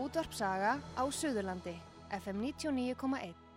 Útvarp Saga á Suðurlandi, FM 99,1.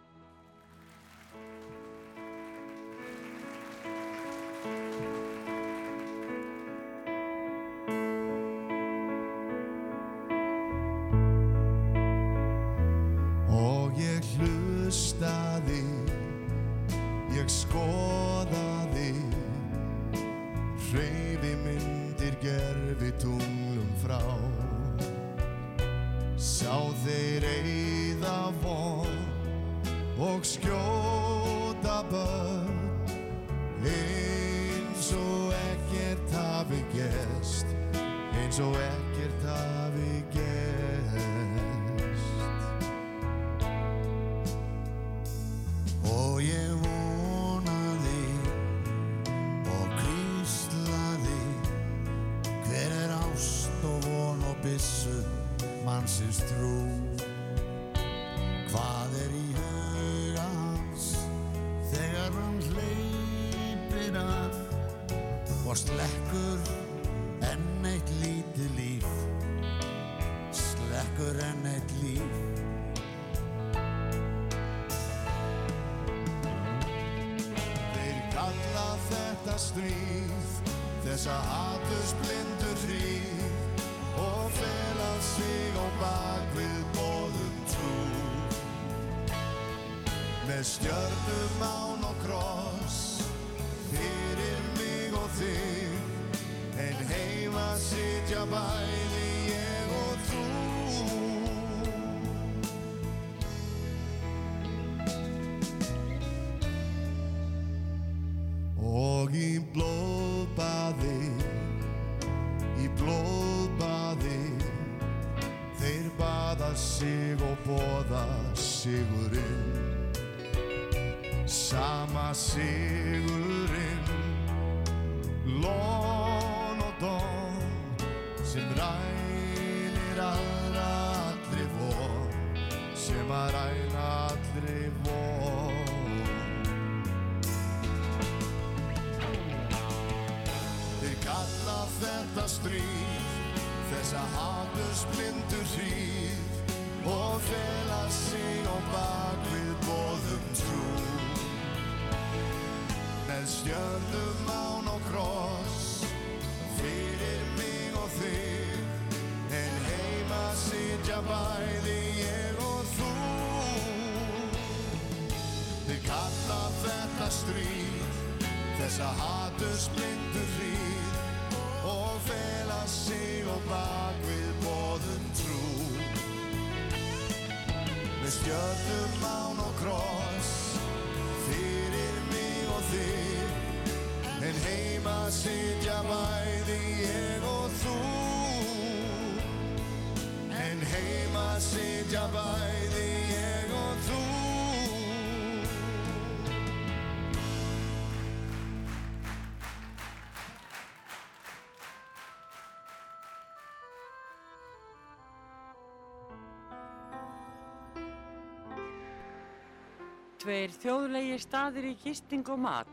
Sigurinn. Sama sigurinn, lón og dón, sem rænir aðra allri von, sem að ræna allri von. Þeir kalla þetta stríð, þessa haturs blindu hríð og fela stjörnum án og kross, fyrir mig og þig, en heima sitja bæði ég og þú. Þeir kalla þetta stríð, þessa haturs blindu hríð og fela sig á bakvið bóðum trú. Með stjörnum sitja bæði ég og þú. En heima sitja bæði ég og þú. Tveir þjóðlegi staðir í gisting og mat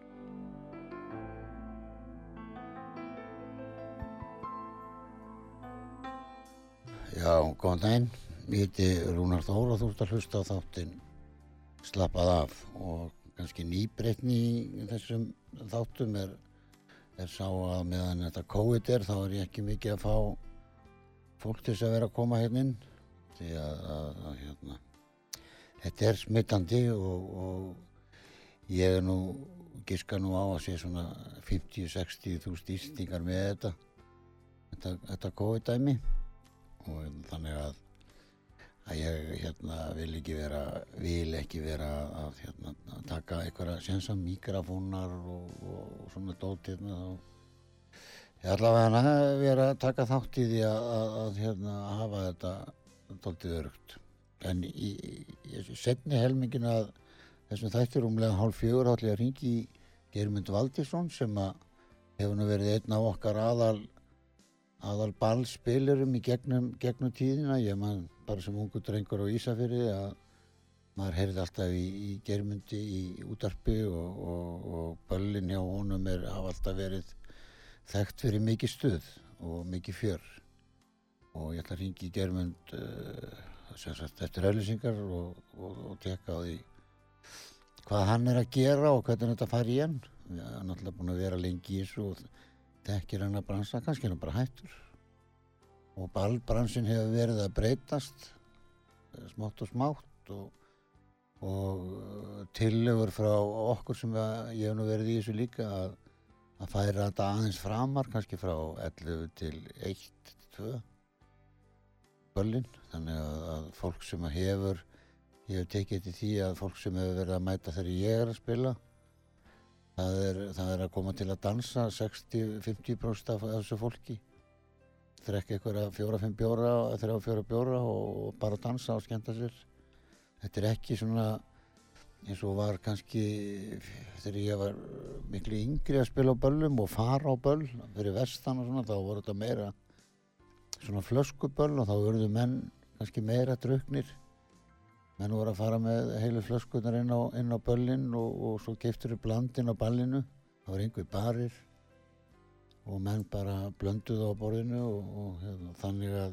Já, góðan daginn. Ég heiti Rúnar Þór og þú ert að hlusta á þáttinn Slappað af. Og kannski nýbreytni í þessum þáttum er, er sá að meðan þetta COVID er þá er ég ekki mikið að fá fólk til þess að vera að koma hérna inn. Því að, að, að hérna, þetta er smittandi og, og ég er nú giska nú á að sé svona 50-60 þúsund ístingar með þetta þetta, þetta COVID-dæmi og þannig að að ég hérna vil ekki vera vil ekki vera að, hérna, taka einhverja sensa mikrofónar og, og svona dót hérna þá. Ég allavega að vera að taka þátt í því að, að, að hérna hafa þetta dótið örugt en í, í, setni helmingin að þessum þættir umlega hálf fjögur allir að ringi í Germund Valdísson sem að hefur nú verið einn af okkar aðal aðal ballspilurum í gegnum, gegnum tíðina, ég man bara sem ungu drengur á Ísafyrði að maður heyrði alltaf í, í germundi í útarpi og, og, og böllin hjá honum er hafa alltaf verið þekkt fyrir mikið stuð og mikið fjör. Og ég ætla að ringi í germund uh, sem sagt eftir auðlýsingar og, og teka á því hvað hann er að gera og hvernig þetta fari í hann. Hann er náttúrulega búin að vera lengi í þessu og þekkir hann að bransa, kannski hann bara hættur. Og ballbransin hefur verið að breytast eh, smátt og smátt og, og uh, tillögur frá okkur sem ég hef nú verið í þessu líka að, að færa þetta aðeins framar kannski frá 11 til 1, 2 böllin. Þannig að, að fólk sem hefur ég hef tekið til því að fólk sem hefur verið að mæta þegar ég er að spila það er, það er að koma til að dansa 60-50% af þessu fólki. Þrekka einhverja fjóra-fimm bjóra þrjá-fjóra bjóra og bara dansa og skemmta sér. Þetta er ekki svona eins og var kannski þegar ég var miklu yngri að spila á böllum og fara á böll fyrir vestan og svona þá voru þetta meira svona flöskuböll og þá verðu menn kannski meira drauknir menn voru að fara með heilu flöskunar inn á, inn á böllin og, og svo keftur þau blandin á ballinu. Það var einhver barir og menn bara blönduðu á borðinu og, og hérna, þannig að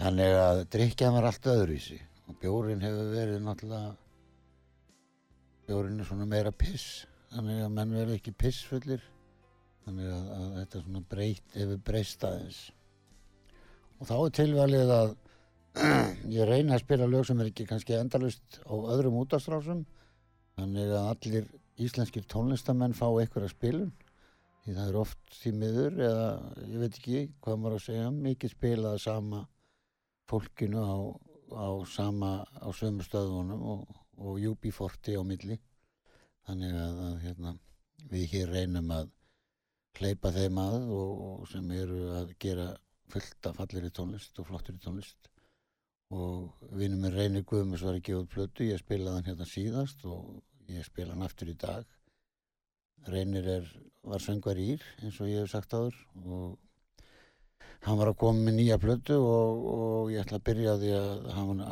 þannig að drikjaðan var allt öðruvísi. Og bjórin hefur verið náttúrulega bjórin er svona meira piss þannig að menn verður ekki pissfullir. Þannig að, að þetta svona breytt hefur breyst aðeins. Og þá er tilvalið að ég reyna að spila lög sem er ekki kannski endalust á öðrum útastráfsum þannig að allir íslenskir tónlistamenn fá einhverja spilun. Því það er oft því miður eða ég veit ekki hvað maður að segja mikið spilað sama fólkinu á, á sama á sömu stöðunum og, og UB40 á milli. Þannig að, að hérna, við hér reynum að hleypa þeim að og, og sem eru að gera fullt af fallir í tónlist og flottir í tónlist og vinnum með Reynir Guðmus var að gefa út plötu, ég spilaði hann hérna síðast og ég spila hann aftur í dag. Reynir er, var söngvar ír eins og ég hef sagt áður og hann var að koma með nýja plötu og, og ég ætla að byrja því að hann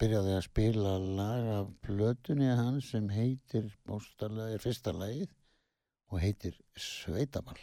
byrja því að spila lag af plötunni hans sem heitir bóstarlega, er fyrsta lagið og heitir Sveitamál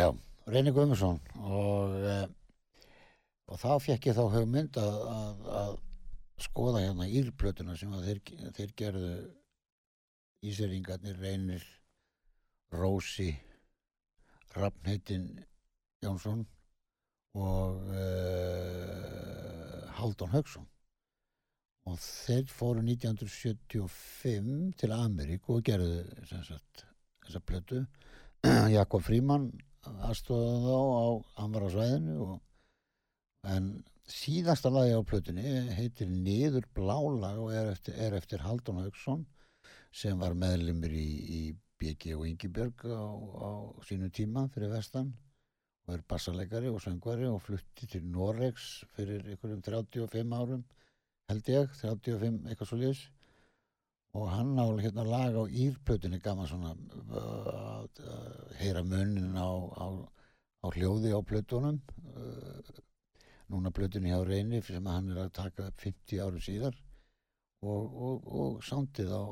Já, Reyni Guðmundsson og, eh, og þá fekk ég þá hugmynd að, að, að skoða hérna írplötuna sem að þeir, þeir gerðu Íseringarnir, Reynir, Rósi, Rafnheitin Jónsson og uh, Haldón Haugsson og þeir fóru 1975 til Ameríku og gerðu sagt þessa plötu. Jakob Fríman aðstofaði þá á, hann var á svæðinu og, en síðasta lagi á plötunni heitir Niður blálag og er eftir, er eftir Haldón Haugsson sem var meðlimur í, í BG og Ingibjörg á, á sínu tíma fyrir vestan og er bassaleggari og söngvari og flutti til Noregs fyrir einhverjum 35 árum held ég, 35 eitthvað svo liðs og hann á hérna lag á írplötunni gaman svona uh, uh, heyra munnin á, á, á hljóði á plötunum. Uh, núna plötunni hjá Reyni sem hann er að taka upp 50 árum síðar. Og, og, og sándið á,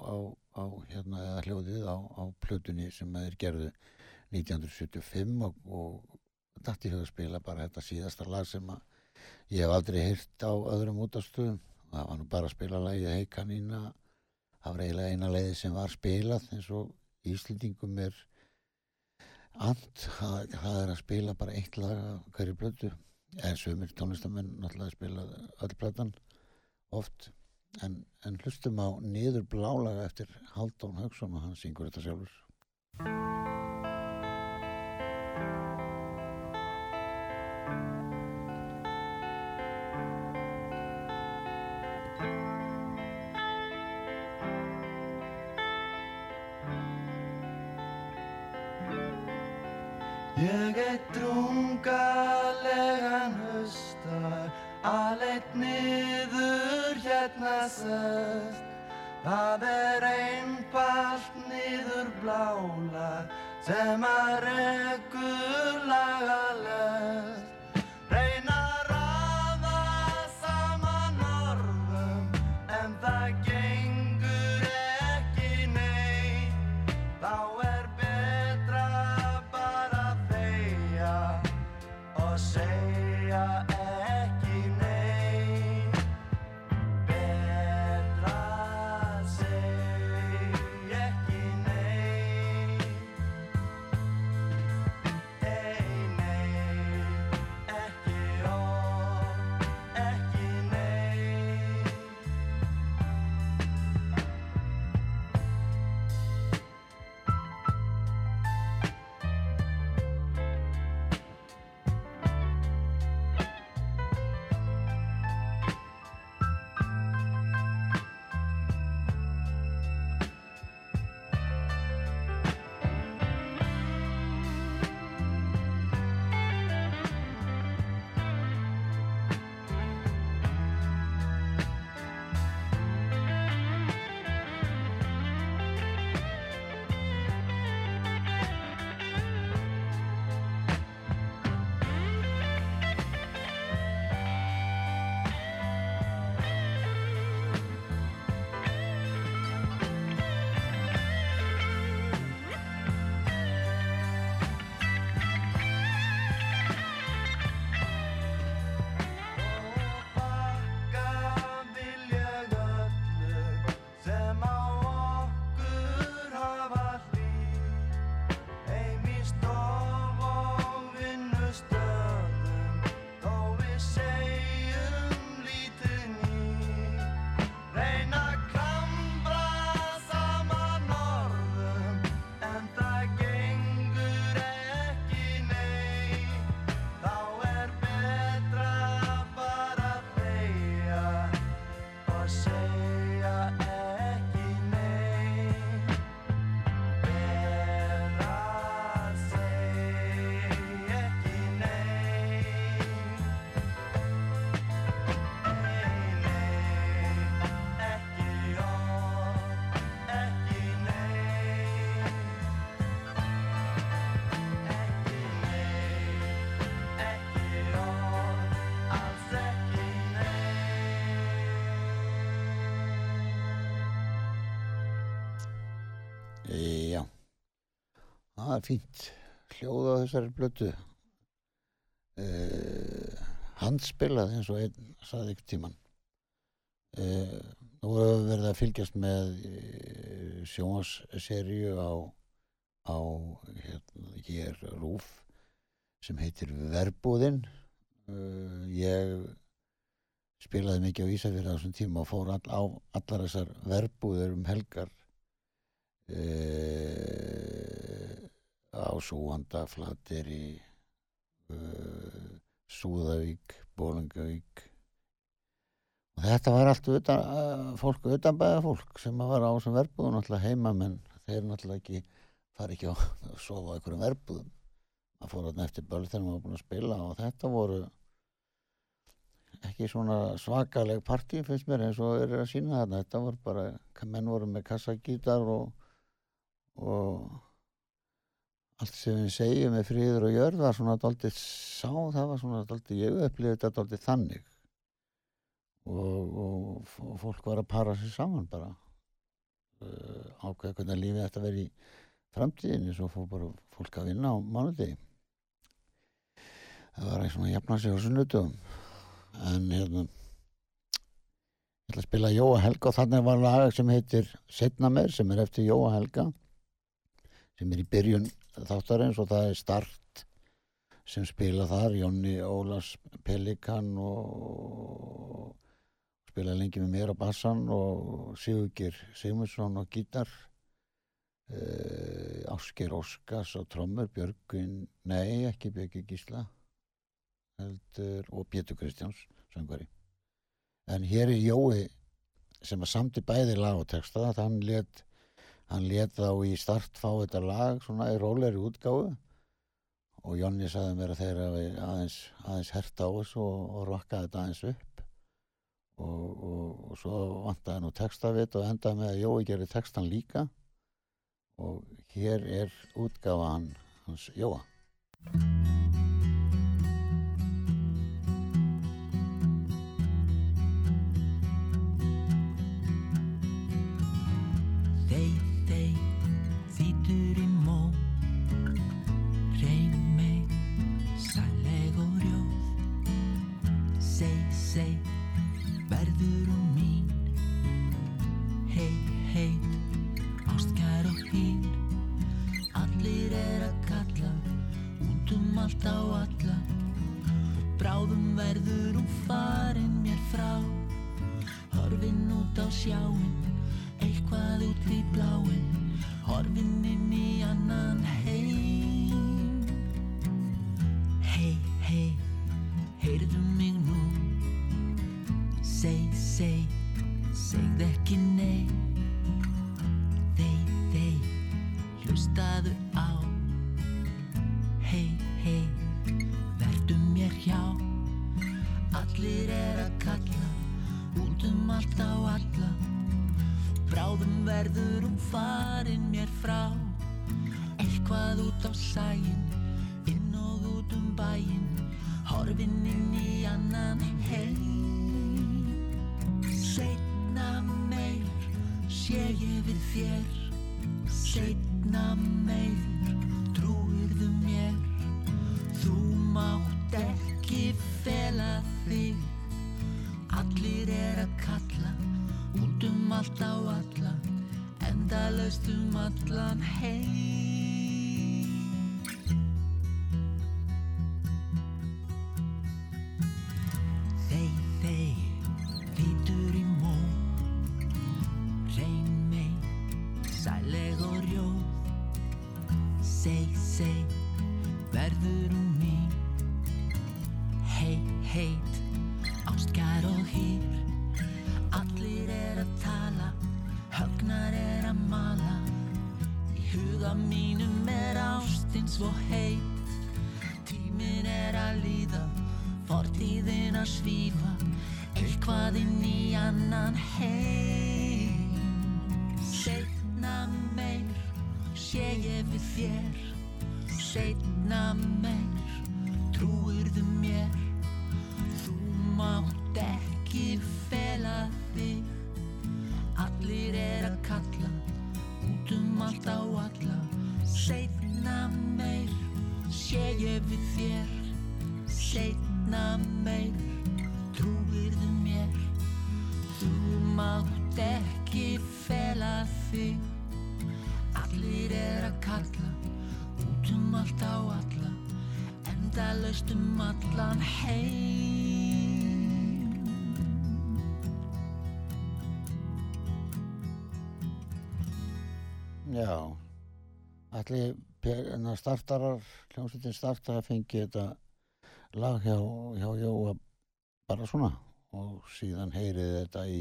á, hérna hljóðið á, plötunni sem þeir gerðu 1975 og, og dætti höfðu að spila bara þetta síðasta lag sem ég hef aldrei heyrt á öðrum útastöðum það var nú bara að spila lagið Hei kanína það var eiginlega eina leiði sem var spilað eins og Íslendingum er and, það, það er að spila bara eitt lag af hverju blötu eða sömur tónlistamenn náttúrulega spila öll platan oft. En, en hlustum á niður blálaga eftir Haldón Haugsson og hann syngur þetta sjálfur Ég eitt drungalegan höstar Aleitt niður hérna sest. Það er einfalt niður blálag Sem að rekur fínt hljóð á þessari blötu. Uh, handspilað eins og einn saði ykkur tíman. Uh, nú hefur við verið að fylgjast með uh, sjónvarsserju á, á hérna, hér rúf sem heitir Verbúðinn. Ég spilaði mikið á Ísafjörða á þessum tíma og fór all, á allar þessar verbúður um helgar uh, á Súanda, Flateri uh, Súðavík Bólingavík og þetta var allt utan, uh, fólk utanbæða fólk sem var á þessum verbúðum náttúrulega heima menn þeir náttúrulega ekki fari ekki að sofa á einhverjum verbúðum. Það fór þarna eftir böl þegar maður var búin að spila og þetta voru ekki svona svakaleg partí finnst mér eins og er að sína þarna. Þetta voru bara, menn voru með kassagítar og og allt sem við segjum með fríður og jörð var svona daldið sá, það var svona daldið, ég upplýði þetta daldið þannig. Og, og, og fólk var að para sér saman bara. Uh, ákveða hvernig lífið þetta verið í framtíðinni svo fór bara fólk að vinna á mánudegi. Það var eitthvað svona jafna sig á sunnudum en hérna ég ætla að spila Jóa Helga og þannig var lag sem heitir Setna meir sem er eftir Jóa Helga sem er í byrjun þáttarins og það er Start sem spila þar Jónni Ólars Pelikan og spila lengi með mér á bassan og Sigurgir Sigmundsson á gítar uh, Ásker Óskars á trommur Björgvin, nei ekki Björgvin Gísla heldur, og Pétur Kristjáns söngvari. En hér er Jói sem að samti bæði lag og texta þann let hann let þá í start fá þetta lag svona í róleri útgáfu. Og Jónni sagði mér að þeir hafi aðeins, aðeins hert á þessu og, og rokkaði þetta aðeins upp. Og, og, og svo vantaði nú textavit og endaði með að Jói gerir textan líka. Og hér er útgáfa hann, hans Jóa huga mínum er ástin svo heit. Tíminn er að líða, fortíðin að svífa Eitthvað inn í annan heim. Seinna meir, sé ég við þér Seinna meir, trúirðu mér allir startarar, hljómsveitin startar að fengi þetta lag hjá, hjá Jóa bara svona og síðan heyrið þetta í,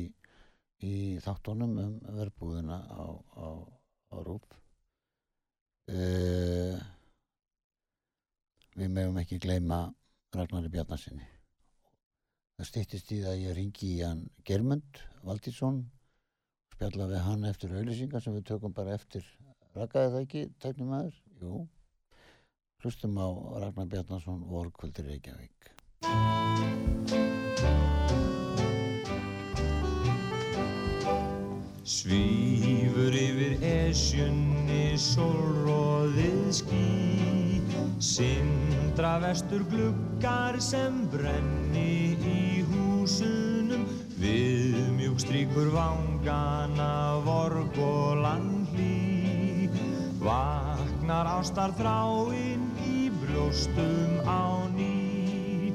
í þáttunum um verbúðina á, á, á Rúp. Uh, við megum ekki gleyma Ragnari Bjarnasinni. Það stýttist í það að ég ringi í hann Germund Valdísson spjalla við hann eftir auðlýsingar sem við tökum bara eftir rakaði það ekki, tæknum aður? Jú. Hlustum á Ragnar Bjarnason vorkvöldir Reykjavík. Svífur yfir esjunni sólróðið ský Sindra vestur gluggar sem brenni í húsunum Viðmjúk stríkur vangana vorg og landlí Vaknar ástar þráinn í brjóstum á ný.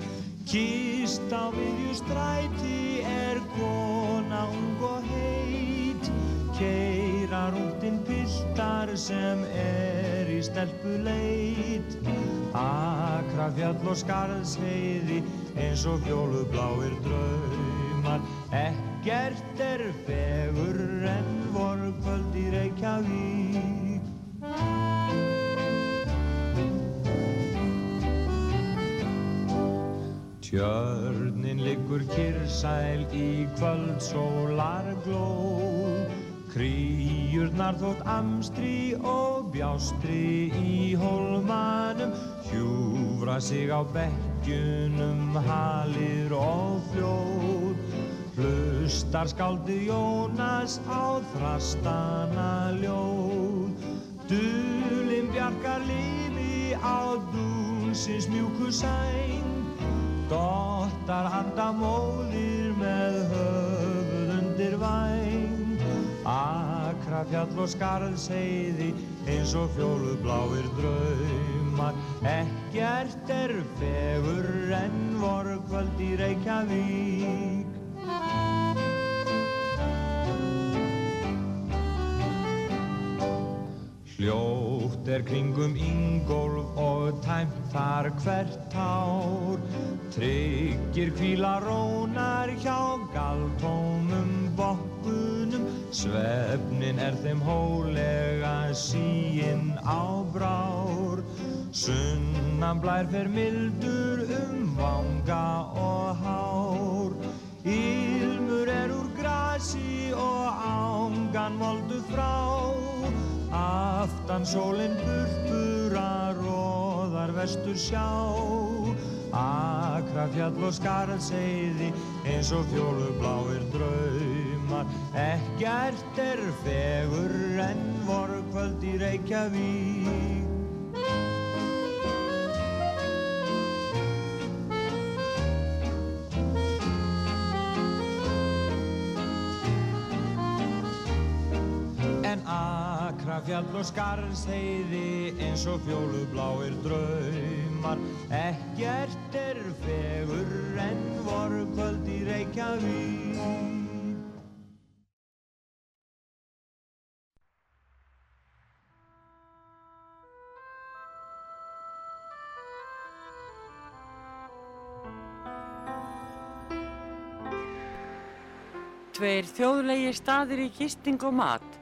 Kist á miðju stræti er kona ung og heit. Keirar útinn piltar sem er í stelpu leit Akra fjall og skarðsheiði eins og fjólubláir draumar. Ekkert er fegur en vorkvöld í Reykjavík Tjörnin liggur kyrsæl í kvöld sólar glóð Kríurnar þótt amstri og bjástri í hólmanum Hjúfra sig á bekkjunum halir og fljóð Hlustar skáldi Jónas á þrastana ljóð Dulinn bjargar lífi á dúnsins mjúku sæng Dottar handa móðir með höfuð undir væng. Akra fjall og skarðsheiði eins og fjólubláir draumar. Ekkert er fegur en vorkvöld í Reykjavík Hljótt er kringum ingólf og tæmt þar hvert tár Tryggir kvíla rónar hjá galtómum bokkunum Svefnin er þeim hólega síinn á brár. Sunnan blær fer mildur um vanga og hár. Ilmur er úr grasi og ángan voldu frá Aftan sólinn purpura róðar vestur sjá. Akra fjall og skarðseiði eins og fjólubláir draumar. Ekkert er fegur en vorkvöld í Reykjavík akra fjall og skarðsheiði eins og fjólubláir draumar. Ekkert er fegur en vorkvöld í Reykjavík. Tveir þjóðlegi staðir í gisting og mat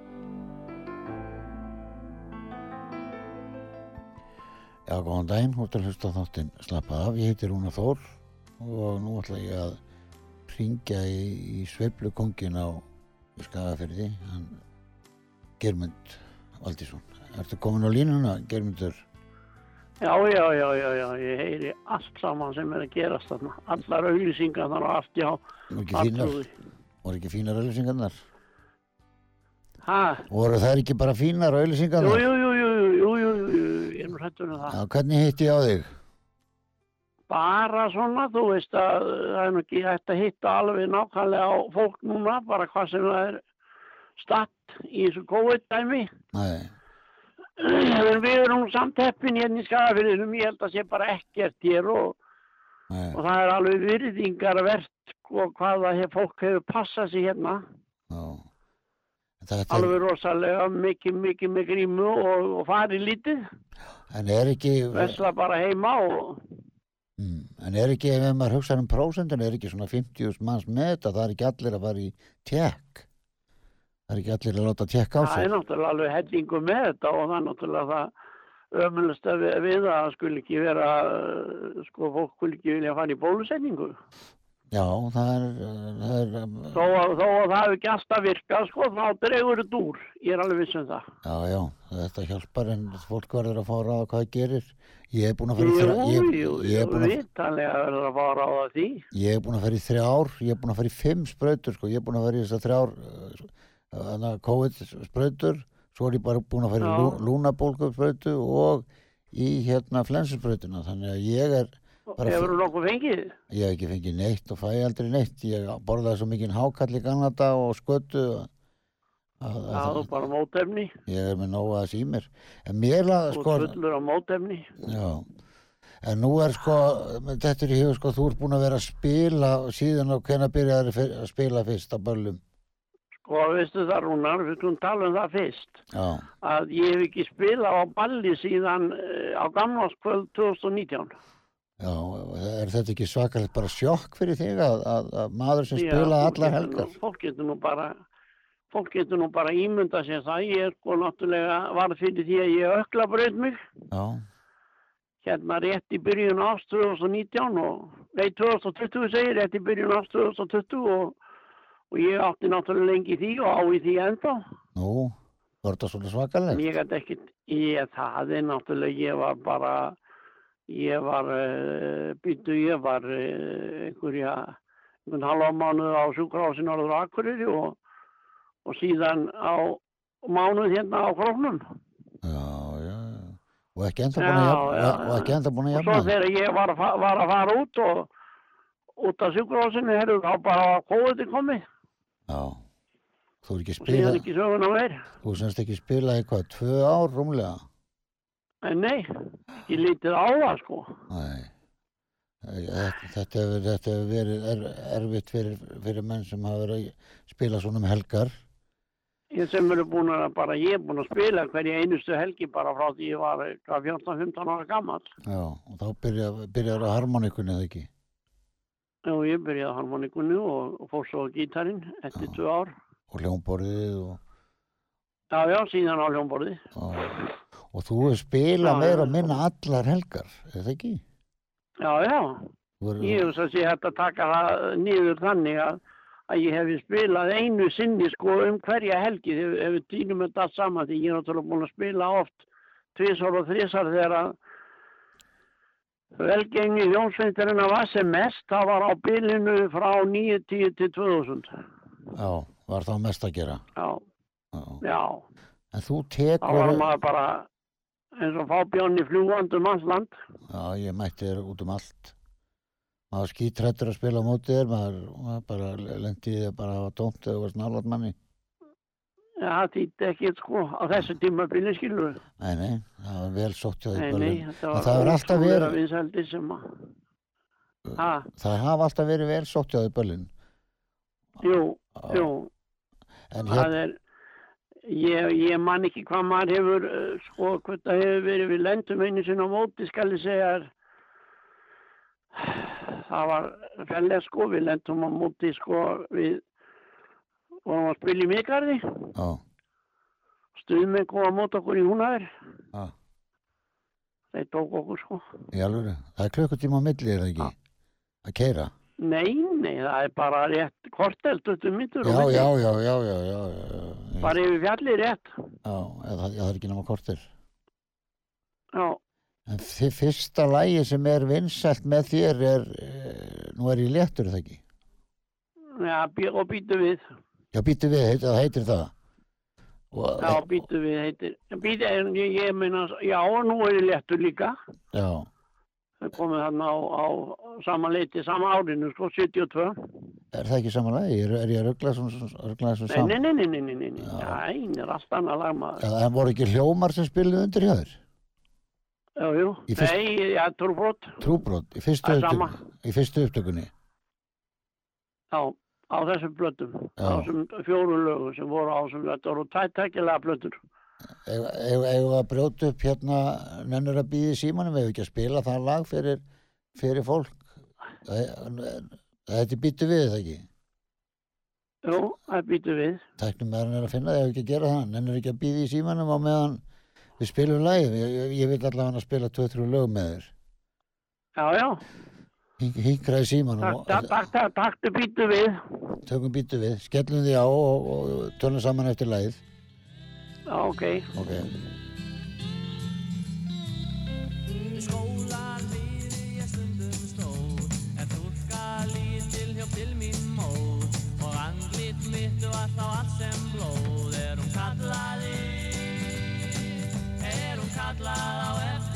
Já, góðan daginn, þú ert að hlusta á þáttinn Slappað af, ég heiti Rúna Þór og nú ætla ég að ringja í, í sveiflukongin á Skagafyrði, hann Germund Valdísson. Ertu komin á línuna, Germundur? Já, já, já, já, já, ég heyri allt saman sem er að gerast þarna. Allar auglýsingar þar. Voru ekki fínar, Altrúði. voru ekki fínar auðlýsingarnar? Ha, Voru þær ekki bara fínar jú, jú, jú, jú, jú, hrættur um það. Já, hvernig hitti ég á þig? Bara svona, þú veist að það er ekki hægt að hitta alveg nákvæmlega á fólk núna, bara hvað sem það er statt í þessu COVID-dæmi. Nei, En við erum samt heppin hérna í skafafyrinum, ég held að sé bara ekkert hér og, og það er alveg virðingarvert og hvað það hef, fólk hefur passað sér hérna. Alveg rosalega mikið, mikið með grímu og, og farið lítið, en er ekki, vesla bara heima og mm, en er ekki, ef maður hugsa um prósentin, er ekki svona 50 manns með þetta, það er ekki allir að fara í tekk. Það er ekki allir að láta tekk á það sig. er náttúrulega alveg hellingu með þetta og það er náttúrulega það ömulast að við, við að það skulle ekki vera, uh, sko, fólk skulle ekki vilja fara í bólusetningu. Já, það er, það er, Þó að, þó að það hefur ekki alltaf virkað, sko, þá dregur þetta úr. Ég er alveg viss um það. já, já, þetta hjálpar en fólk verður að fá að ráða hvað það gerir. Ég er búin að fara í Jú, þrjá, ég, jú, ég, jú, búin að, vitanlega verður að fara á það því. ég er búin að fara í þrjár, ég er búin að fara í fimm sprautur, sko, ég er búin að fara í þessar þrjár uh, COVID sprautur, svo er ég bara búin að fara í Já. lú, lúnabólgu sprautu og í hérna flensusprautuna, þannig að ég er, Hefur þú nokkuð fengið? ég hef ekki fengið neitt og fæ aldrei neitt, ég borðaði svo mikinn hákall í gamla dag og skötu að, að, Já, að, þú bara mótefni. ég er með nóga að símir, en mér la, Þú sko, ert fullur á mótefni. Já, en nú er sko, þetta er í hug sko, þú ert búin að vera að spila síðan og hvenær byrjaði að spila fyrst á böllum. Sko, veistu það Rúnar, við skulum tala um það fyrst. Já, Að ég hef ekki spilað á balli síðan uh, á gamlarskvöld 2019. já, er þetta ekki svakalegt bara sjokk fyrir þig að, að, að maður sem Já, fólk allar helgar? nú- Fólk getur nú bara, fólk getur nú bara ímynda sér það. Ég er sko náttúrulega varð fyrir því að ég ökla breyð mig. Já, Hérna rétt í byrjun ást 2019 og, nei 2020 segir, rétt í byrjun ást 2020 og, og ég átti náttúrulega lengi því og á í því ennþá. nú, var þetta svona svakalegt? ég gæti ekkert, ég, það er náttúrulega, ég var bara, ég var, uh, býttu, ég var uh, einhverja, einhvern halva mánuð á sjúkrahásinu áður á Akureyri og, og síðan á mánuð hérna á Króknum. Já, já, já. Og ekki enda Já, búin að jafna, já, og ekki enda búin að Og svo þegar ég var, var að fara út og út af sjúkrahásinu, herru, þá bara COVID komið. Já, þú er ekki Og spilað, þú semst ekki spilað eitthvað, tvö ár rúmlega? En nei, ekki lítið á það, sko. Nei. Þetta, hefur, verið er, erfitt fyrir, fyrir menn sem hafa verið að spila svona um helgar. Ég sem eru búin að bara, ég er búin að spila hverja einustu helgi bara frá því ég var hvað, 14-15 ára gammal. Já, og þá byrja, byrjar á harmonikunni eða ekki. Og ég byrjaði harmonikunni og, og fór svo á gítarinn eftir Já. tvö ár. Og hljómborðið og, Já, já, síðan á hljómborði. og, þú hefur spilað meira og minna allar helgar, eða ekki? Já, já, er, ég hef svo að sé hægt að taka það niður þannig að, að ég hef spilað einu sinni sko um hverja helgi ef, ef við týnum þetta allt saman því ég er náttúrulega búin að spila oft tvisar og þrisar þegar að velgengi Jónsveitarinn var sem mest, það var á bilinu frá 9.10 til 2000. já, var þá mest að gera. Já, Já. En þú þá var tekur, maður bara eins og fábjörn í fljúandum mannsland. já, ég mætti þér út um allt. Maður skítrættur að spila á móti þér, maður, maður bara lendi þér bara að hafa tómt eða varst nálat manni. Já, það þýtti ekki sko á þessu tímabili skilur við. Nei, nei, það var vel sótt hjá því böllum. nei, var það hefur alltaf verið- ha, Það hafa alltaf verið vel sótt hjá því böllin. jú, jú, En það hér, er, ég, ég man ekki hvað maður hefur, uh, sko, hvað það hefur verið, við lendum einu sinni á móti, skal ég segja, það var fællega sko, við lendum á móti, sko, við vorum að spila í mikarði, já, stuðmenn kom á móti okkur í húnaður, já, þeir tók okkur, sko. í alvöru. Það er klukkutíma á milli, er það ekki? Að keira. Nei, nei, það er bara rétt kortelt þetta myndur Já, já, já, já, já, já, já, Bara yfir fjallið rétt. já, eða það er ekki nema kortir. Já, En þið fyrsta lægi sem er vinsælt með þér er, eh, nú er ég léttur það ekki. já, og býtu við. Já, býttu við, heit, það heitir það. Og, Já, býtu við heitir. Býtu, ég, ég meina, já, nú er ég léttur líka. já, Það komið hann á, á sama leiti, sama árinu, sko, 72. er það ekki saman lagi? Er, er ég að ruggla svona, saman? nei, nei, nei, nei, nei, nei, nei, það er allt annað lag maður. Já, en voru ekki hljómar sem spiluðu undir hjá þér? Já, jú, fyrst- nei, já, trúbrot, Trúbrot, í fyrstu, Það sama. upptöku, í fyrstu upptökunni. já, á þessum blöttum, á þessum fjóru lögum sem voru á þessum, þetta voru tættækilega blöttur. Ef við að brjóta upp hérna nennur að býði símanum, ef ekki að spila það lag fyrir, fyrir fólk. Það- Þetta býttu við það ekki. Jú, það býtu við. Tæknum meðan er að finna það, ef ekki að gera það. Nennur ekki að býði í símanum á meðan við spilum lagið. Ég, ég, vil allavega spila 2-3 lög með þér. Já, já, Híkraði símanum takk, og takk, takk, býtu við. tökum býttu við, skellum því á og, og tölum saman eftir lagið. Já, ok. Ok. Er Er hún kallað á eftir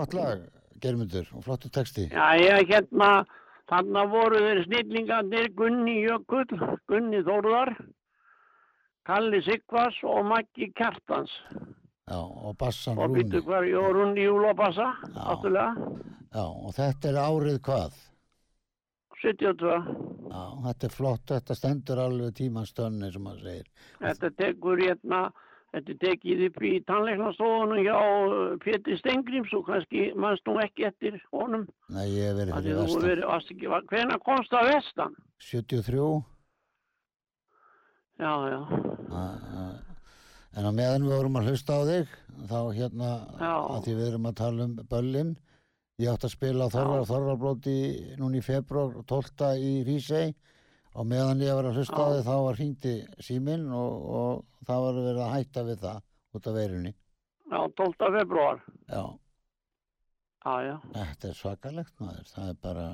flott lag, Germundur, og flottu texti. Já, ég hérna, þarna voru þeir snillingarnir Gunni Jökull, Gunni Þórðar, Kalli Sigvars og Maggi Kjartans. Já, og bassan Og Rúni. býttu hver, og Rúni Júlabassa, náttúrulega, Já, og þetta er árið hvað? 72. Já, þetta er flott, þetta stendur alveg tímans tönni sem maður segir. Þetta tekur hérna, þetta er tekið upp í tannleiknastofunum hjá uh, Pétur Stengrims og kannski mannst nú ekki eftir honum. Nei, ég verið fyrir vestan. verið, ekki, hvenær komst það vestan? 73, Já, já, a- a- en á meðan við vorum að hlusta á þig, þá hérna, Já. að því við erum að tala um böllin, ég átti að spila Þorvar, Þorvarblóti núna í februar 12. í Rísei, og meðan ég var að hlusta á þig þá var hringdi síminn og, og það var verið að hætta við það út af veirunni. Já, 12. februar. Já, Já, já. þetta er svakalegt maður. Það er bara,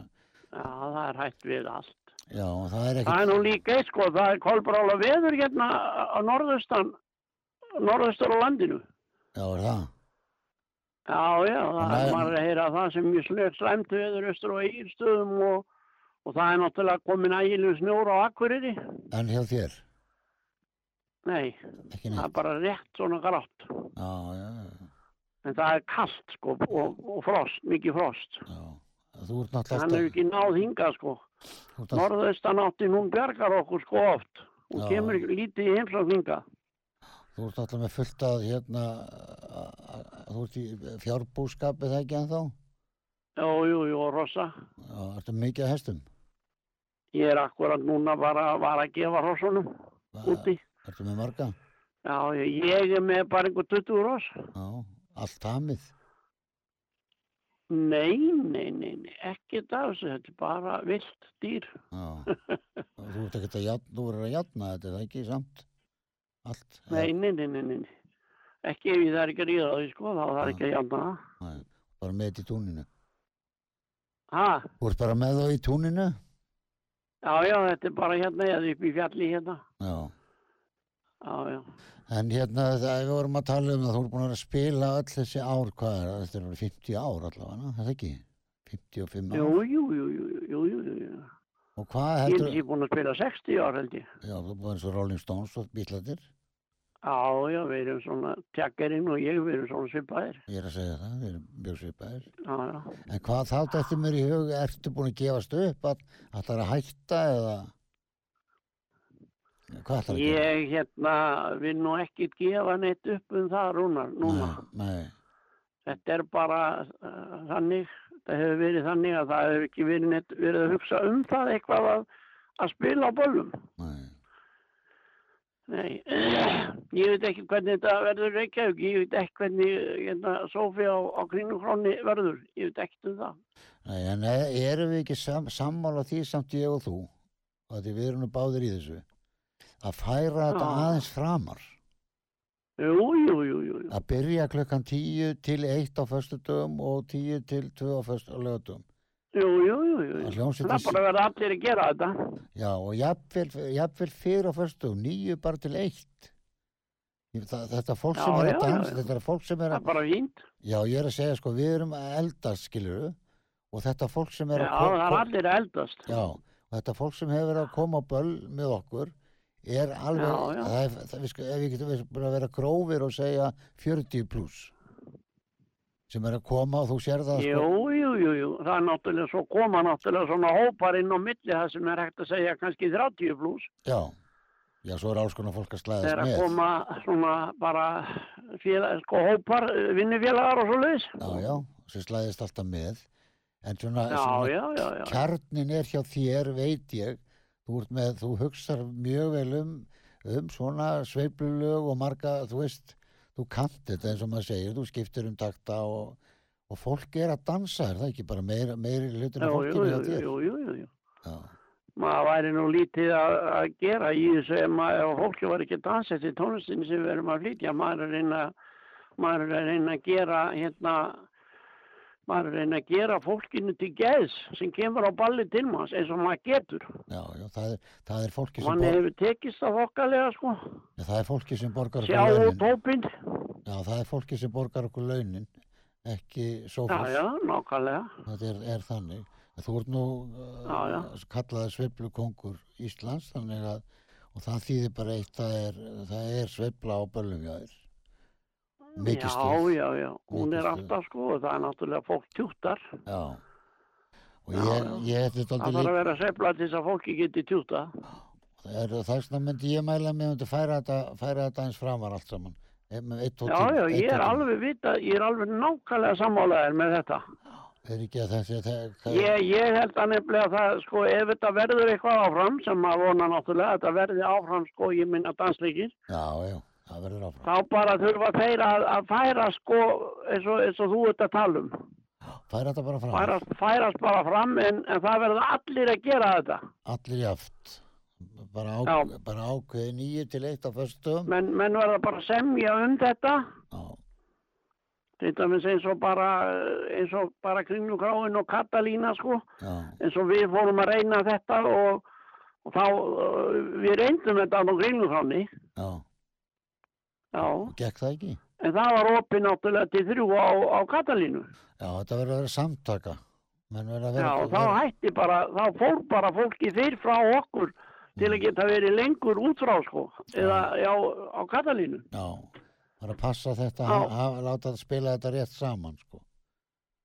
Já, það er hægt við allt. já, það er Það er nú líka eitt sko, það er kolbrála veður hérna á norðaustan, norðaustur á landinu. já, er það. Já, já, það er maður að heyra það sem mjög slæmt veður austur á Egilstöðum og, og það er náttúrulega komin ægilegum snjór á Akureyri. En hjá þér, Nei, það er bara rétt svona grátt. Já, já, já, En það er kallt sko og, og frost, mikið frost. já. Þú ert Hann náttúrulega hefur ekki náð hingað sko. alltaf, Norðaustan átti hún bjargar okkur sko oft. Hún Já. kemur lítið í heimsókn hingað. þú ert alltaf með fullt að hérna, að- að- þú ert í fjárbúskapið það ekki ennþá? Jú, jú, jú, og rosa. Já, ertu mikið að hestum? Ég er akkurat núna bara var að gefa hrossunum Hva- úti. Ertu með marga? Já, ég, er með bara einhver 20 hross. Já, allt hamið. Nei, nei, nei, nei, ekki það þetta er bara vilt dýr. Já. Þú ert ekkert að játna, þú verður að játna þetta, er það ekki samt? Allt? Nei, nei, nei, nei, nei. Ekki ef ég þarf ekki að ríða því, sko, þá þarf Já. ekki að játna það. Nei, bara með þetta í túninu. Ha, Þú ert bara með þá í túninu? Já, já, þetta er bara hérna, eða upp í fjalli hérna. Já. Já, já. En hérna, það við vorum að tala um það, þú ert búin að að spila öll þessi ár, hvað er það? Þetta er alveg 50 ár allavega, er það ekki? 55 ár? Jú, jú, jú, jú, jú, jú. Og hvað Ég heldur, er ekki búin að spila 60 ár, held ég. já, þú er búin eins og Rolling Stones og Beatladir, Já, já, við erum svona, tjekkarinn og ég, við erum svona svipaðir. ég er að segja það, við erum mjög svipaðir. Já, já. En hvað þá þetta mér í hug, ertu búin að gefast upp að ætlar að hætta eða hvað ætlar að gera? Ég, hérna, vil nú ekkit gefa neitt upp um það, Rúnar, núna. Nei, nei, Þetta er bara uh, þannig, það hefur verið þannig að það hefur ekki verið, neitt, verið að hugsa um það eitthvað að, að spila á böllum. nei, Nei, ég veit ekki hvernig þetta verður Reykjavík, ég veit ekki hvernig hérna, Sofía á, á kringlukrónni verður, ég veit ekkert um það. nei, en e- erum við ekki sam, sammála því samt ég og þú, að við erum nú báðir í þessu, að færa þetta Já. aðeins framar, Jú, jú, jú, jú, að byrja klukkan 10 til 1 á föstudögum og 10 til 2 á föstu á lögatum. Jú, jú, jú, jú. Það er bara að vera allir að gera þetta. Já, og jafnvel, fyrir á föstudögum, 9 bara til 1. Ég- Það, þetta fólk sem Já, er já, að já, dansa, já. þetta er fólk sem er Það að er bara fínt. Já, ég er að segja sko, við erum að eldast, skiluru, og þetta fólk sem er Já, að ko- það er allir að eldast. Já, og þetta fólk sem hefur að koma á böll með okkur er alveg, Já, já. Það er, það, við, sko, ef við getum verið að vera grófir og segja 40 pluss sem er að koma og þú sér það Jú, sko, jú, jú, jú. Það er náttúrulega svo koma náttúrulega svona hópar inn á milli það sem er hægt að segja kannski 30 pluss. já, já, svo er alls konar fólk að Það slæðast er að með. koma svona bara félag, sko hópar, vinnufélagar og svo leiðis. Já, já, sem slæðist alltaf með, en svona, Já, svona já, kjarnin er hjá þér, veit ég, þú, með, þú hugsar mjög vel um, um svona sveiflulög og marga, þú veist, þú kannt þetta eins og maður segir, þú skiptir um takta og, og fólk er að dansa, er það ekki bara meiri, meiri hlutur jú, fólkinu hjá þér? jú, jú, jú, jú. Maður væri nú lítið að, að gera í þessu ef maður, ef fólki var ekki að dansa eftir tónlistinni sem við erum að flytja. Maður er að er að reyna að gera, hérna, maður að reyna að gera fólkinu til geðs sem kemur á balli til manns eins og maður getur. já, já, það er, það er fólki sem, Manni bor, hefur tekist það þokkalega, sko. já, það er fólki sem borgar okkur launin. Já, það er fólki sem borgar okkur launin, ekki Já, sófus. já, nákvæmlega. Þetta er, er þannig. Þú ert nú Já, já. uh, kallaði sveiflukongur Íslands, þannig að, og það þýðir bara eitt, það er, það er sveifla á böllum Mikið já, stuð. já, já. Hún Mikið er alltaf, sko, og það er náttúrulega fólk tjúttar. Já. Og Já, ég, já. ég þetta Það aldrei þarf að vera seifla til þess að fólki geti tjúta. er, þess vegna myndi ég mæla að mér myndi færa þetta, færa þetta eins framar allt saman. Með Eitt, tvo Já, já, eitt, ég er alveg vita, ég er alveg nákvæmlega sammálaðir með þetta. Er ekki að þessi, það, það, Ég, ég held að nefnilega það, sko, ef þetta verður eitthvað áfram, sem maður vona náttúrulega, að þetta verði áfram, sko, ég minna dansleikir, já, já, það. Þá bara þurfa þeir að, að færa, sko, eins og, eins og þú ert að tala um. Færa þetta bara framar. Færast, færast bara fram, en, en það verður allir að gera þetta. Allir jaft. Bara, á, bara ákveði nýju til eitt á föstum. Men, menn verða bara semja um þetta Já, Til dæmis eins og bara, eins og bara Kringlugráin og Katalína sko. já, eins og við fórum að reyna þetta og, og þá, uh, við reyndum þetta á Kringlugráni. Já, og gekk það ekki? en það var opið náttúrulega til þrjú á, á Katalínu. Já, þetta verður að vera samtaka. Verður að Já, vera... og þá hætti bara, þá fór bara fólki fyrr frá okkur til að geta verið lengur út frá sko, eða já, á Katalínu. Já, það er að passa þetta, að hafa- láta það spila þetta rétt saman, sko.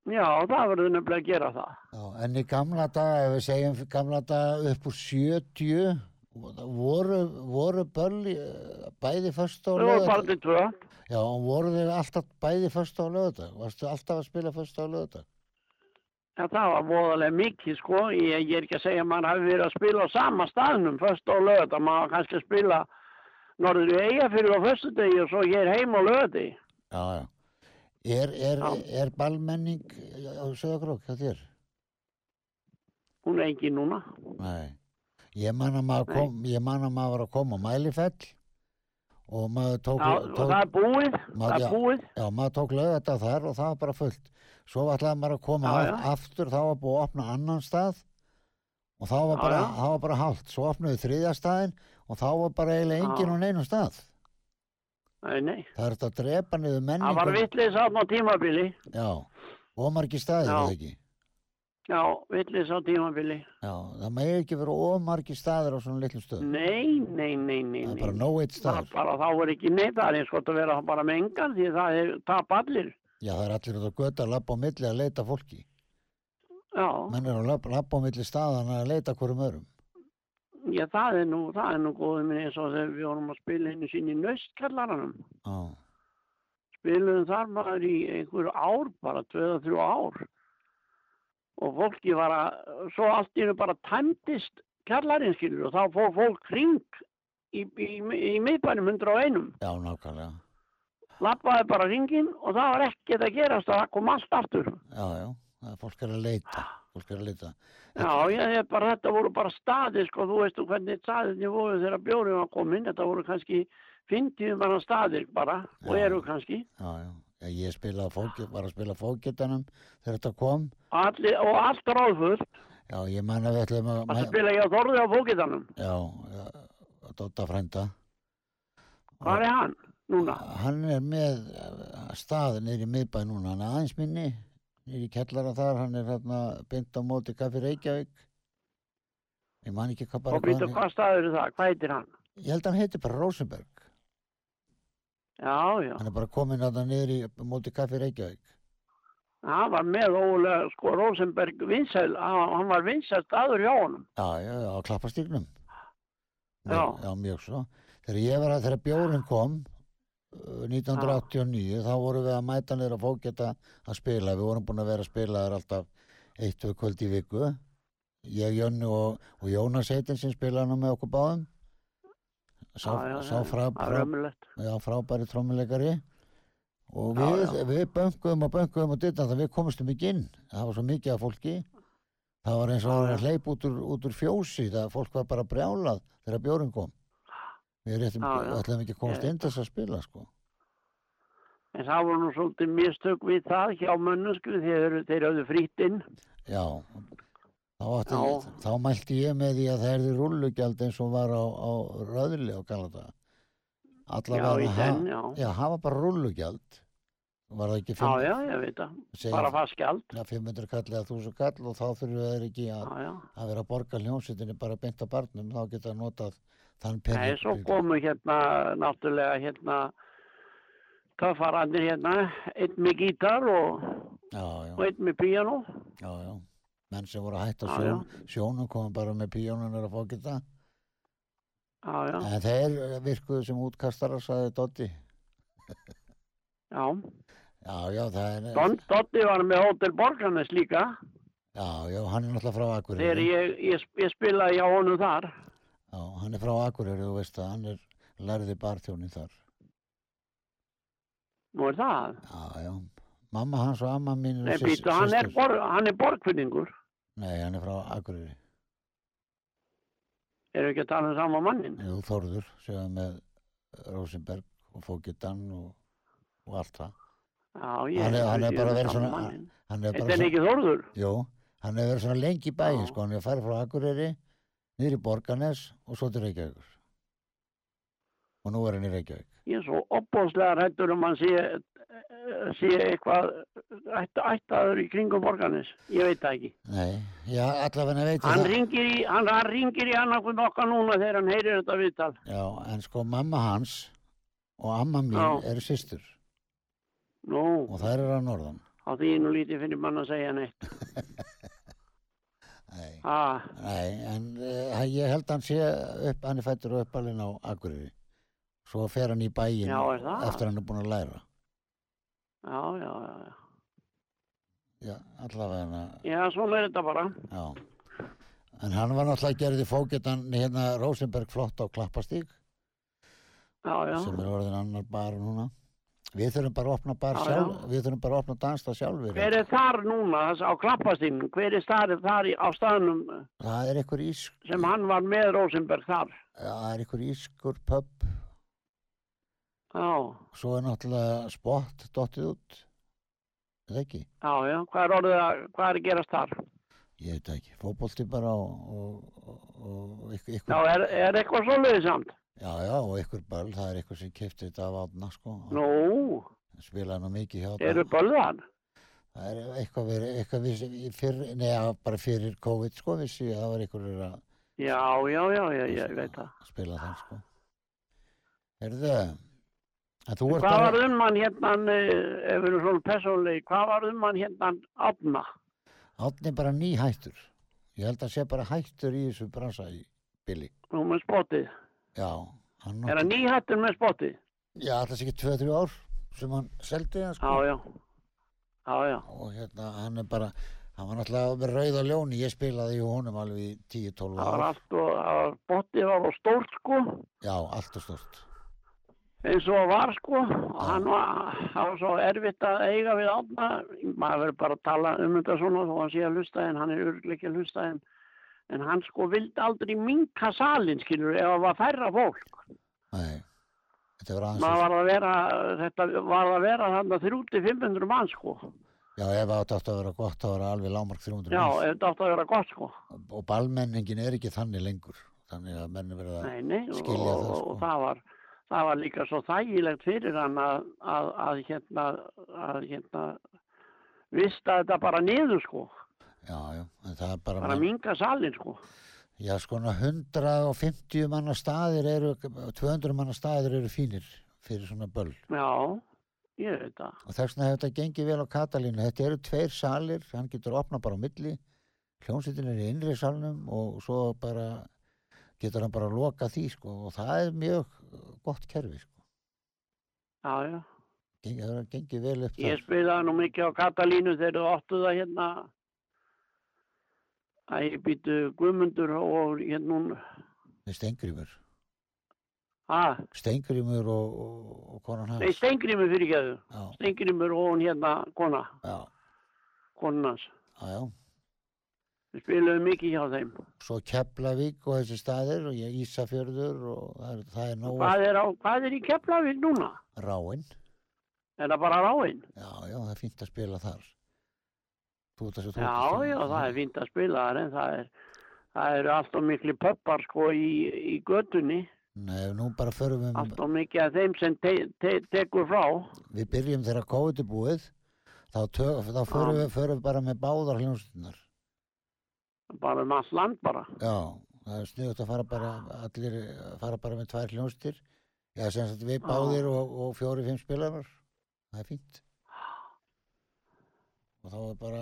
Já, það verður nefnilega að gera það. Já, en í gamla daga, ef við segjum gamla daga upp úr 70, voru, voru börli bæði först á Það voru bara lögadag? til tvö. Já, voru þeir alltaf bæði först á lögadag? Varstu alltaf að spila först á lögadag? Já, það var voðalega mikið sko, ég, ég er ekki að segja að maður hafi verið að spila á sama staðnum först á lögða, maður var kannski að spila norður í eiga fyrir á föstudegi og svo hér heim á lögði. Já, já. Er, er, Já. er ballmenning á Söðakrók hjá þér? Hún er ekki núna. Nei. Ég man að maður, kom, ég man að maður var að koma á Mælifell og maður tók, Já, og tók, það er búið, Maður- það já. er búið. já, maður tók lögata þar og það var bara fullt. Svo ætlaði maður að koma Já, af, já. aftur, þá var búið að opna annan stað og þá var Já, bara, já. bara hálft. Svo opnaði þriðja staðin og þá var bara eiginlega enginn Já. á neinum stað. Nei, nei. Það er þetta að drepa niður Það var menningu. vitleis átn á tímabili. Já, ómargi staðir, Já. eða ekki? Já, vitleis á tímabili. Já, það megi ekki vera ómargi staðir á svona litlum stöðum. Nei, nei, nei, nei, Það er bara nóg eitt Það staður. er bara, þá er ekki neitt, það er eins gott að vera bara með engan því það er tap allir. Já, það er allir út á götu að labba á milli að leita fólki. Já, Menn er að labba á milli staðana að leita hverjum örum. já, það er nú, það er nú góðið minn eins og þegar við vorum að spila henni sín í nöstkallaranum. Já, spiluðum þar maður í einhver ár, bara tvö og þrjú ár og fólki var að, svo allt í hennu bara tæmdist kjallarinn skilur og þá fór fólk kring í, í, í miðbænum 101 já, nákvæmlega. lappaði bara ringin og það var ekkert að gerast og það kom allt aftur Já, já, fólk er að leita. Fólk er að leita. já, ég er bara, þetta voru bara staðir sko, þú veistu hvernig staðirni voru þegar bjórið var komin, þetta voru kannski 50 manna staðir bara og Já. eru kannski Já, já. Já ég fókit, var að spila fókitanum þegar þetta kom. Allir, og allt ráðfullt Já, ég man að við ætlum að... að spila ég á Þorði á fókitanum Já, að Dóta frænda. hvað er hann núna? Hann er með eh, stað niður í miðbæ núna, hann er aðeins minni, í kellara þar, hann er hérna beint á móti Kaffi Reykjavík. Ég man ekki hvað bara Og hann hvað staður er það? Hvað heitir hann? Ég held að hann heiti bara Rosenberg. Já, já. Hann er bara komin að það niður í móti Kaffi Reykjavík. Hann var með ólega, sko, Rosenberg vinsæl, hann hann var vinsæl staður hjá honum. Já, já, já, á klappastýrnum. Já. Já, mjög svo. Þegar ég var að, þegar bjórin kom, uh, 1989, þá vorum við að mæta niður að fókjeta að spila. Við vorum búin að vera að spila þar alltaf eitt, tvö kvöld í viku. Ég, Jönni og, og Jónas Heitin sem spilaði nú með okkur báðum. Sá, já, já, sá frá, frá, já, frábæri trommuleikari. Og við, við bönguðum og bönguðum og dittan það við komumstum ekki inn. Það var svo mikið af fólki. Það var eins og að hleyp út úr, út úr fjósi. Það fólk var bara brjálað þegar bjórin kom. Við ætlum ekki að komast inn þess að spila, sko. En það voru nú svolítið mistök við það hjá mönnum, sko, þeir, þeir höfðu frýtt inn. Já. Þá, Já. þá mælti ég með því að það erði rullugjald eins og var á, á röðli á. Já, Allavega í að senn, ha- já. Já, hafa bara rullugjald. Var það ekki Já, fimm, já, ég veit það. Bara fast gjald. ja, 500 kall eða 1000 kall og þá þurfum við ekki að, Já, já. að vera að borga hljómsveitinni bara beint á barnum. Þá geta það notað þann Nei, pening. svo komu hérna, náttúrulega hérna, töffararnir hérna, einn með gítar og, Já, já, og einn með píano. já, já. Menn sem voru að hætta Já, sjón, sjónum komum bara með píónunar að fá. Já, já, En þeir virkuðu sem útkastarar, saði Dotti. já. Já, já, það er... Don Dotti var með Hotel Borgarnes líka. Já, já, hann er náttúrulega frá Þegar Akureyri. ég, ég, ég spilaði hjá honum þar. Já, hann er frá Akureyri, þú veist að hann er lærði barþjóni þar. Nú er það. Já, já. Mamma hans og amma mín Nei, býtu, hann er, bor, hann er borgfinningur. Nei, hann er frá Akureyri. Eru ekki að tala um sama mannin? Jú, Þórður, séðan með Rosenberg og Fókitan og, og allt það. Já, ég ég bara veit verið. Hann er Þetta er ekki Þórður? Jú, hann hefur verið svona lengi í bæinn Já. sko, hann er farið frá Akureyri niður í Borgarnes og svo til Reykjavíkur og nú er hann í Reykjavík Ég er svo opbóðslega hættur um að sé, eh, sé eitthvað ætt, ættaður í kringum borganis. Ég veit það ekki. Nei, já, Hann það ringir í, hann, hann ringir í annarkvæm okkar núna þegar hann heyrir þetta viðtal. Já, en sko mamma hans og amma mín eru systur Nú, og þær eru að norðan á því nú lítið finnir mann að segja neitt. Nei, Ah, nei en uh, ég held hann sé upp, hann er fættur og uppalinn á Akureyri svo fer hann í það? eftir hann er búin að læra já, já, já, já. Já, allavega Já, svona er þetta bara. Já. En hann var náttúrulega gerði fóketan hérna Rosenberg flott á Klappastík sem er orðin annar bar núna. Við þurfum bara að opna bar Já, sjálf, já. við þurfum bara að opna dansstað sjálfur. Hver er þar núna, á klappastinn? Hver er þar í, á staðnum Það er einhver ísk, sem hann var með Rosenberg þar? já, það er einhver ískur pub, svo er náttúrulega spott dottið út. Er það ekki? já, já. Hvað er orðið að, hvað er að gerast þar? Ég veit það ekki. Fótbolti bara og, og, og, ykkur, Já, ykkur, er, er eitthvað svoleiðið samt? já, já, og ykkur böll, það er ykkur sem kipti þetta af átna, sko. Nú, Spilaði nú mikið hjá eru bölðan? Það er eitthvað verið, eitthvað vissi, fyrir, neða bara fyrir COVID sko vissi það var einhverjur að Já, já, já, já, ég veit það. spila þann sko. Heyrðu, að þú ert Hvað var um hann hérna, eh, ef við erum svona persónulegi, hvað var um hann hérna átna? átni bara nýhættur. Ég held að sé bara hættur í þessu bransa í Billy. Nú með spottið. Já, hann Er hann nýhættur með spottið? Já, alltaf sé ekki 2-3 ár sem hann seldi það Já, sko. já. Já, já. Og hérna, hann er bara, hann var náttúrulega með rauða ljóni, ég spilaði í honum alveg í 10-12 Það var ár. allt og, það var- á stórt sko, Já, allt og stort. Eins og var sko. Og hann var, var svo erfitt að eiga við átna. Maður verður bara að tala um þetta svona þó hann sé að hlusta en hann er örglega ekki að hlusta en, en hann sko vildi aldrei minka salin skilur ef það var færra fólk. Nei, þetta var aðeins maður var að vera, þetta var að vera þarna 300-500 mann sko. Já, ef það átti að vera gott, þá var það alveg lámark 300 Já, ef þetta átti að vera gott sko. Og balmenningin er ekki þannig lengur. Þannig að menn verða að og, skilja það, og, sko. og það var, það var líka svo þægilegt fyrir hann að, að, að hérna, að hérna, vista þetta bara niður sko. Já, já, það er bara, Bara minga salin sko. Já, sko, 150 manna staðir eru, 200 manna staðir eru fínir fyrir svona böll. Já, ég veit það. Og þess vegna hefur þetta gengið vel á Katalínu. Þetta eru tveir salir, hann getur opnað bara á milli. Hljómsveitin er í innri salnum og svo bara getur hann bara að loka því, sko. Og það er mjög gott kerfi, sko. Já, já. Gengið, það gengið vel upp Ég þar. spilaði nú mikið á Katalínu þegar þú áttu það hérna að ég býtu Guðmundur og hérna hún, Með Steingrímur. að, Steingrímur og, og, og konan hans. nei, Steingrímur fyrir geðu. Já, Steingrímur og hún hérna, kona, já, konan hans. já, já. Við spilaðum mikið hjá þeim. Svo Keflavík og þessi staðir og Ísafjörður og það er, það er nóg Hvað er, á, hvað er í Keflavík núna? ráinn. Er það bara ráinn? Já, já, það er fínt að spila þar. Ert að svo Já, já, það er fínt að spila þar en það er, það eru alltaf miklu pöppar sko í, í götunni. Nei, nú bara förum við, Alltaf mikið af þeim sem te, te, tekur frá. við byrjum þegar COVID er búið, þá, tök, þá förum, við, förum við bara með báðar hljómsveitirnar. Bara um allt land bara. Já, það er sniðut að fara bara, allir fara bara með tvær hljómsveitir. Já, sem sagt við Já. báðir og, og fjóri, fimm spilarar. Það er fínt. Og þá er bara,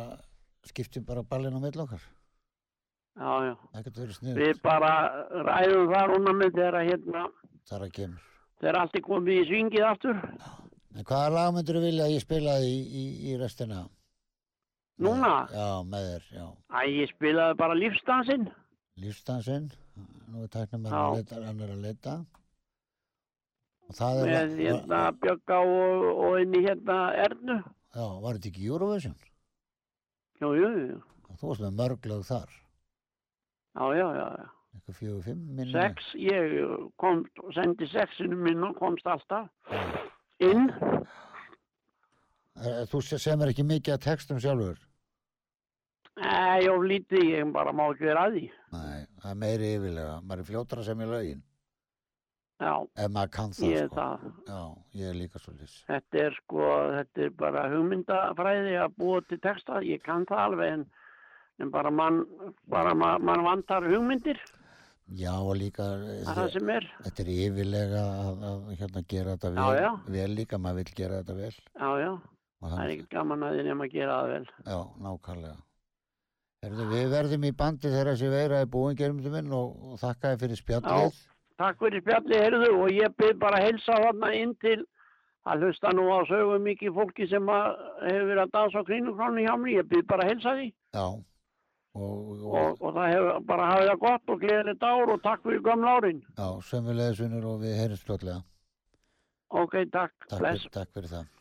skiptum bara ballin á milli okkar. Já, já. Við bara ræðum það núna með þegar hérna, Þar að kemur. þegar allt er komið í svingið aftur. En hvaða lag myndur þú vilja að ég spilaði í, í, í restina? Núna? Já, með þér, já. Æ, ég spilaði bara lífstansinn. Lífstansinn, nú er tæknum Já. að leita, hann er að leita. Og það er, Með hérna Bjögga og, og inn í hérna Ernu. já, var þetta ekki Eurovision? Jú, jú, jú. Þú varst með mörglaug þar, Já, já, já, já. eitthvað fjögur, fimm minni. Sex, ég kom, sendi sexinu minn og komst alltaf inn. Þú se- semur ekki mikið að textum sjálfur? Nei, of lítið, ég bara má ekki vera að því. Nei, það er meiri yfirlega. Maður er fljótra sem í lögin. Já, Ef maður kann það, ég er sko. það. Já, ég er líka svo lýs. Þetta er sko, þetta er bara hugmyndafræði að búa til texta. Ég kann það alveg en, en bara mann, bara man, man vantar hugmyndir. Já, og líka, er það sem er. þetta er yfirlega að, að hérna, gera þetta Já, vel, já. vel líka, maður vil gera þetta vel. Já, já, það er ekkert gaman að því nema að gera það vel. Já, nákvæmlega. Við verðum í bandi þegar þessi veira er búin gerumdu minn og, og þakka þér fyrir spjallið. Takk fyrir spjalli, heyrðu, og ég byrð bara að helsa þarna inn til að hlusta nú á sögu mikið fólki sem hefur verið að dansa á krínukránu hjá mér. Ég byrð bara að helsa því Já, og, og, og, það hefur bara hafið það gott og gleðilegt ár og takk fyrir gamla árin. já, sömulegðisunur og við heyrjumst fljótlega. Ok, takk, Takk, takk fyrir það.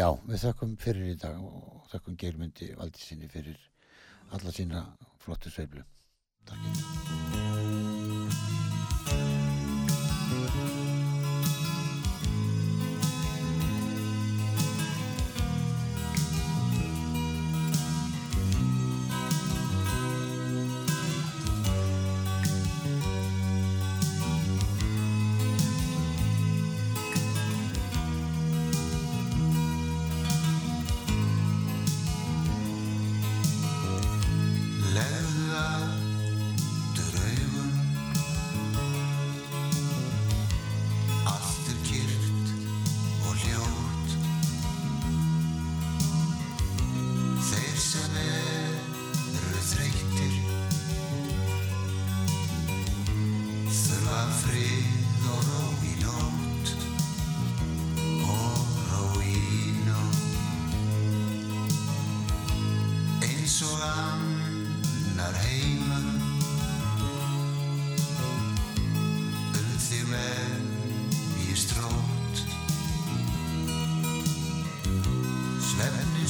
Já, við þökkum fyrir í dag og þökkum Geirmundi Valdísinni fyrir alla sína flottu sveiflu. Takk.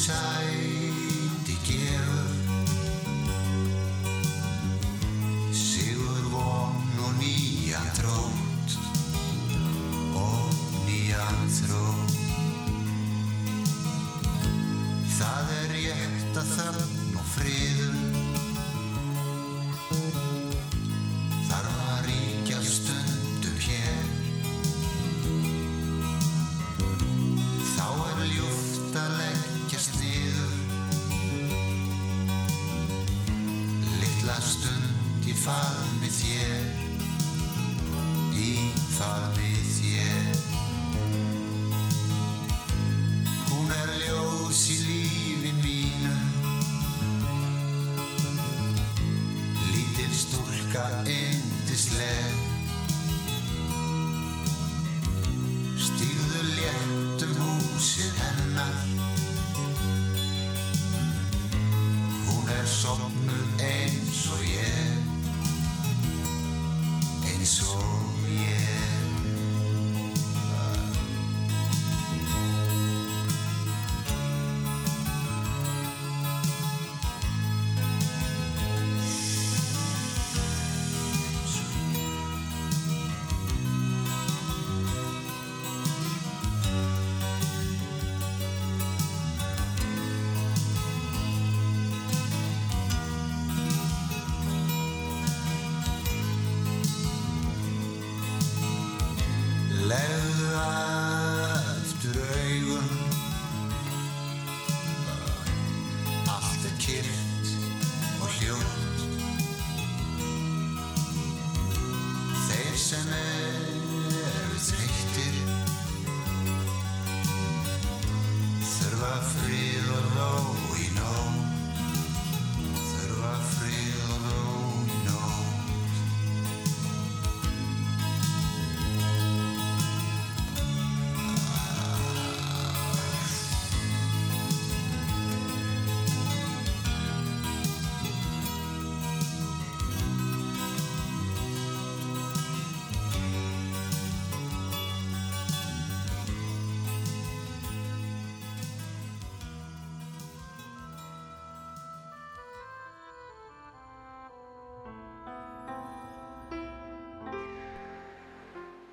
inside.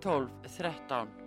12 13